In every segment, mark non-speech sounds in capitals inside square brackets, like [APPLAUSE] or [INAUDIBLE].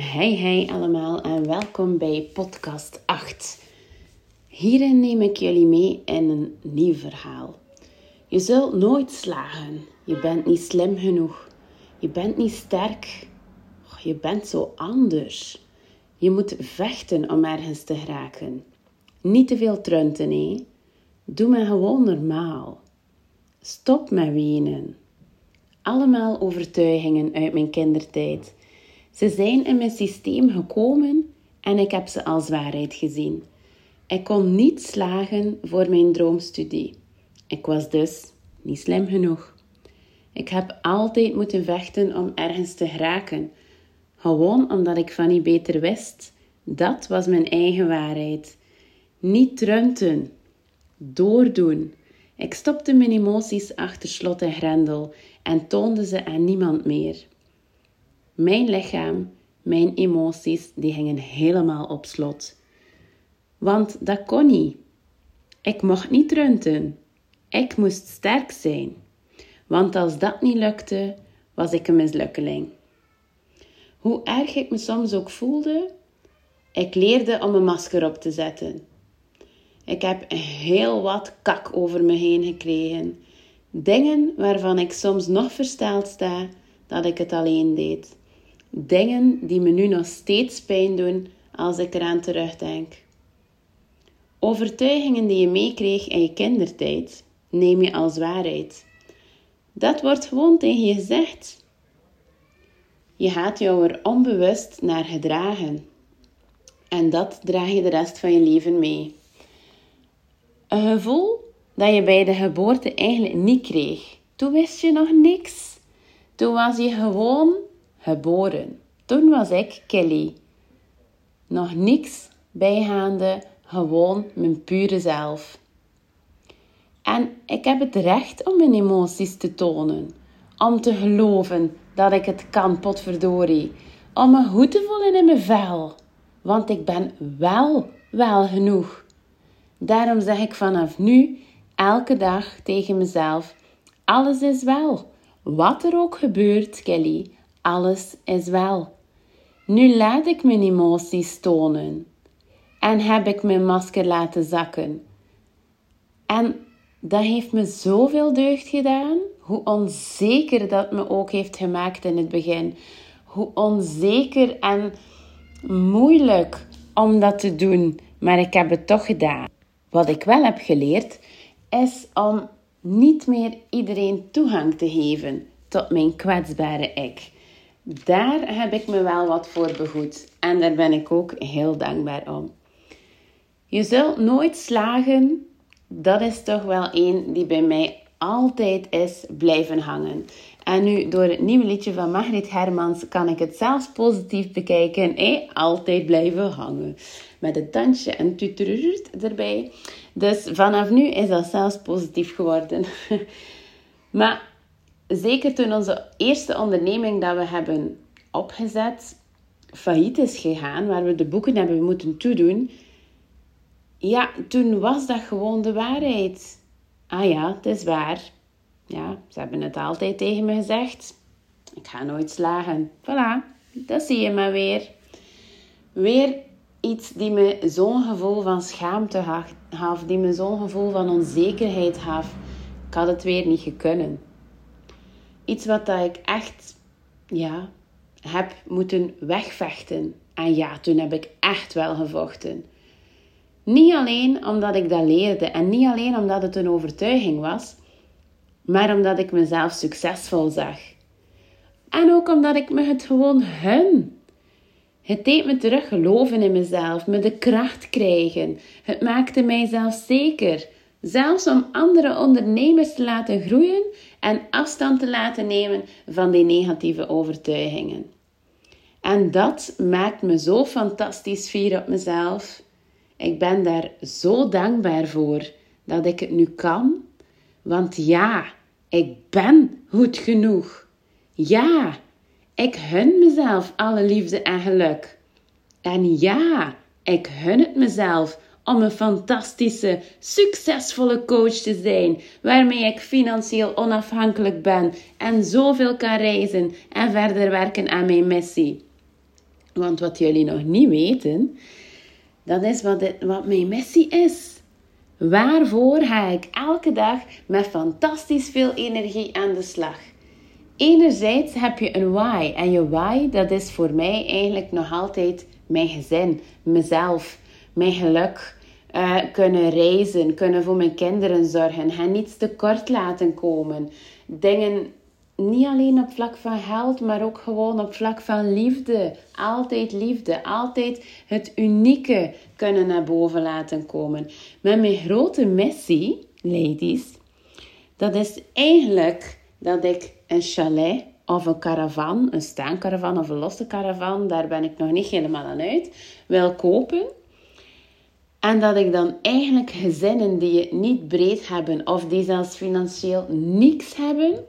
Hey, hey allemaal en welkom bij podcast 8. Hierin neem ik jullie mee in een nieuw verhaal. Je zult nooit slagen. Je bent niet slim genoeg. Je bent niet sterk. Je bent zo anders. Je moet vechten om ergens te geraken. Niet te veel trunten, nee. Doe maar gewoon normaal. Stop met wenen. Allemaal overtuigingen uit mijn kindertijd ze zijn in mijn systeem gekomen en ik heb ze als waarheid gezien. Ik kon niet slagen voor mijn droomstudie. Ik was dus niet slim genoeg. Ik heb altijd moeten vechten om ergens te geraken. Gewoon omdat ik van niet beter wist. Dat was mijn eigen waarheid. Niet trunten. Doordoen. Ik stopte mijn emoties achter slot en grendel en toonde ze aan niemand meer. Mijn lichaam, mijn emoties, die gingen helemaal op slot. Want dat kon niet. Ik mocht niet runten. Ik moest sterk zijn. Want als dat niet lukte, was ik een mislukkeling. Hoe erg ik me soms ook voelde, ik leerde om een masker op te zetten. Ik heb heel wat kak over me heen gekregen. Dingen waarvan ik soms nog versteld sta dat ik het alleen deed. Dingen die me nu nog steeds pijn doen als ik eraan terugdenk. Overtuigingen die je meekreeg in je kindertijd, neem je als waarheid. Dat wordt gewoon tegen je gezegd. Je gaat jou er onbewust naar gedragen. En dat draag je de rest van je leven mee. Een gevoel dat je bij de geboorte eigenlijk niet kreeg. Toen wist je nog niks. Toen was je gewoon geboren. Toen was ik Kelly. Nog niks bijgaande, gewoon mijn pure zelf. En ik heb het recht om mijn emoties te tonen. Om te geloven dat ik het kan, potverdorie. Om me goed te voelen in mijn vel. Want ik ben wel wel genoeg. Daarom zeg ik vanaf nu elke dag tegen mezelf: alles is wel. Wat er ook gebeurt, Kelly, alles is wel. Nu laat ik mijn emoties tonen en heb ik mijn masker laten zakken. En dat heeft me zoveel deugd gedaan, hoe onzeker dat me ook heeft gemaakt in het begin. Hoe onzeker en moeilijk om dat te doen, maar ik heb het toch gedaan. Wat ik wel heb geleerd, is om niet meer iedereen toegang te geven tot mijn kwetsbare ik. Daar heb ik me wel wat voor begoed en daar ben ik ook heel dankbaar om. Je zult nooit slagen, dat is toch wel één die bij mij altijd is blijven hangen. En nu, door het nieuwe liedje van Margriet Hermans, kan ik het zelfs positief bekijken. Eh, altijd blijven hangen. Met het dansje en tuturut erbij. Dus vanaf nu is dat zelfs positief geworden. [LAUGHS] maar zeker toen onze eerste onderneming dat we hebben opgezet failliet is gegaan, waar we de boeken hebben moeten toedoen, ja, toen was dat gewoon de waarheid. Ah ja, het is waar. Ja, ze hebben het altijd tegen me gezegd. Ik ga nooit slagen. Voilà, dat zie je maar weer. Weer iets die me zo'n gevoel van schaamte gaf, die me zo'n gevoel van onzekerheid gaf. Ik had het weer niet gekunnen. Iets wat dat ik echt, ja, heb moeten wegvechten. En ja, toen heb ik echt wel gevochten. Niet alleen omdat ik dat leerde en niet alleen omdat het een overtuiging was, maar omdat ik mezelf succesvol zag. En ook omdat ik me het gewoon hun. Het deed me terug geloven in mezelf, me de kracht krijgen. Het maakte mij zelfzeker. Zelfs om andere ondernemers te laten groeien en afstand te laten nemen van die negatieve overtuigingen. En dat maakt me zo fantastisch fier op mezelf. Ik ben daar zo dankbaar voor dat ik het nu kan. Want ja, ik ben goed genoeg. Ja, ik gun mezelf alle liefde en geluk. En ja, ik gun het mezelf om een fantastische, succesvolle coach te zijn, waarmee ik financieel onafhankelijk ben en zoveel kan reizen en verder werken aan mijn missie. Want wat jullie nog niet weten, dat is wat, wat mijn missie is. Waarvoor ga ik elke dag met fantastisch veel energie aan de slag? Enerzijds heb je een why. En je why, dat is voor mij eigenlijk nog altijd mijn gezin, mezelf, mijn geluk. Uh, kunnen reizen, kunnen voor mijn kinderen zorgen, hen niets tekort laten komen. Dingen niet alleen op vlak van geld, maar ook gewoon op vlak van liefde. Altijd liefde, altijd het unieke kunnen naar boven laten komen. Maar mijn grote missie, ladies, dat is eigenlijk dat ik een chalet of een caravan, een staancaravan of een losse caravan, daar ben ik nog niet helemaal aan uit, wil kopen. En dat ik dan eigenlijk gezinnen die het niet breed hebben of die zelfs financieel niks hebben,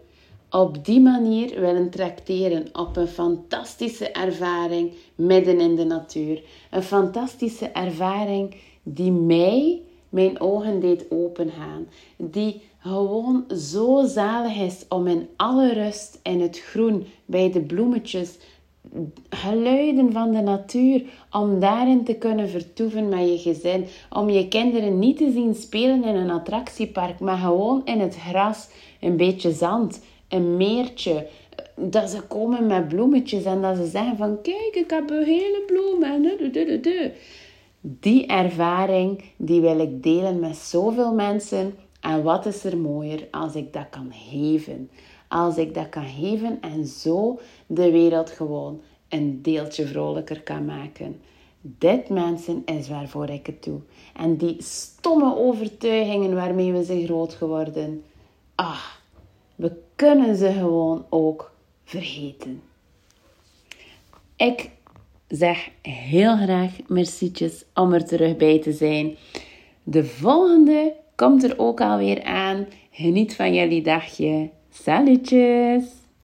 op die manier willen tracteren op een fantastische ervaring midden in de natuur. Een fantastische ervaring die mij mijn ogen deed opengaan. Die gewoon zo zalig is om in alle rust in het groen bij de bloemetjes geluiden van de natuur, om daarin te kunnen vertoeven met je gezin, om je kinderen niet te zien spelen in een attractiepark, maar gewoon in het gras, een beetje zand, een meertje. Dat ze komen met bloemetjes en dat ze zeggen van kijk, ik heb een hele bloem en Die ervaring die wil ik delen met zoveel mensen. En wat is er mooier als ik dat kan geven? Als ik dat kan geven en zo de wereld gewoon een deeltje vrolijker kan maken. Dit mensen is waarvoor ik het doe. En die stomme overtuigingen waarmee we zijn groot geworden. Ah, we kunnen ze gewoon ook vergeten. Ik zeg heel graag mercietjes om er terug bij te zijn. De volgende komt er ook alweer aan. Geniet van jullie dagje. Sandwiches!